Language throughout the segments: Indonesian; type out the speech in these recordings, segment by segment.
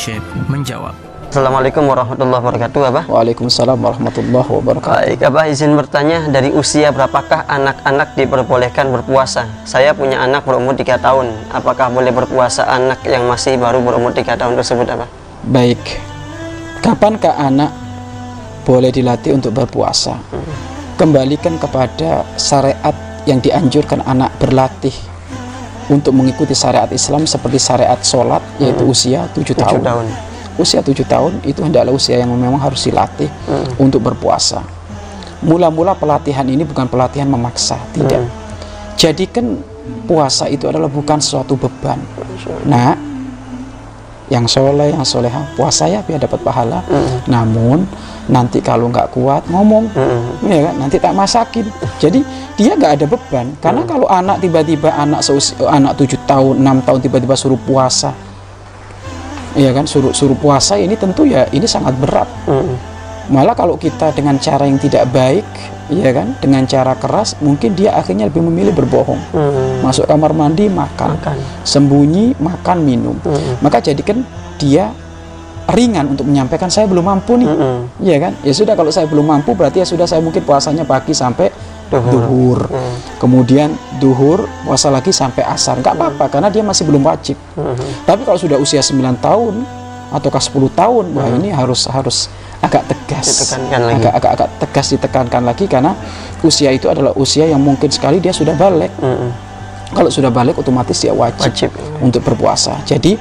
Syekh menjawab. Assalamualaikum warahmatullahi wabarakatuh Abah. Waalaikumsalam warahmatullahi wabarakatuh. Baik Abah izin bertanya Dari usia berapakah anak-anak diperbolehkan berpuasa? Saya punya anak berumur 3 tahun. Apakah boleh berpuasa anak yang masih baru berumur 3 tahun tersebut Abah? Baik. Kapankah anak boleh dilatih untuk berpuasa? Kembalikan kepada syariat yang dianjurkan anak berlatih Untuk mengikuti syariat Islam seperti syariat sholat Yaitu usia 7 7 tahun tahun usia tujuh tahun itu hendaklah usia yang memang harus dilatih Hmm. untuk berpuasa. Mula-mula pelatihan ini bukan pelatihan memaksa, tidak. Hmm. Jadikan puasa itu adalah bukan suatu beban. Nah, yang soleh, yang soleha, puasa ya biar dapat pahala. Namun nanti kalau nggak kuat ngomong, Hmm. ya kan, nanti tak masakin. Jadi dia nggak ada beban. Karena kalau anak tiba-tiba anak anak tujuh tahun, enam tahun tiba-tiba suruh puasa, Iya kan suruh suruh puasa ini tentu ya ini sangat berat. Hmm. Malah kalau kita dengan cara yang tidak baik, ya kan, dengan cara keras, mungkin dia akhirnya lebih memilih berbohong. Hmm. Masuk kamar mandi makan, Makan. sembunyi makan minum. Hmm. Maka jadikan dia ringan untuk menyampaikan saya belum mampu nih. Hmm. Iya kan? Ya sudah kalau saya belum mampu berarti ya sudah saya mungkin puasanya pagi sampai Duhur. duhur. Hmm. Kemudian duhur puasa lagi sampai asar. Nggak apa-apa karena dia masih belum wajib. Hmm. Tapi kalau sudah usia 9 tahun ataukah 10 tahun, wah ini harus harus agak tegas. Agak, agak agak tegas ditekankan lagi karena usia itu adalah usia yang mungkin sekali dia sudah balik. Hmm. Kalau sudah balik otomatis dia wajib, Wajib. untuk berpuasa. Jadi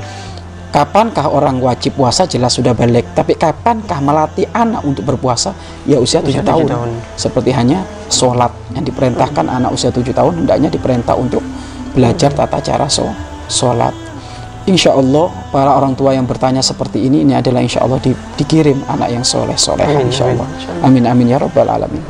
kapankah orang wajib puasa jelas sudah balik, tapi kapankah melatih anak untuk berpuasa? Ya usia Usia 7 tujuh tahun. tahun. Seperti hanya sholat yang diperintahkan anak usia 7 tahun hendaknya diperintah untuk belajar tata cara so, sholat. Insya Allah para orang tua yang bertanya seperti ini ini adalah insya Allah di- dikirim anak yang soleh soleh insya Allah. Amin amin ya robbal alamin.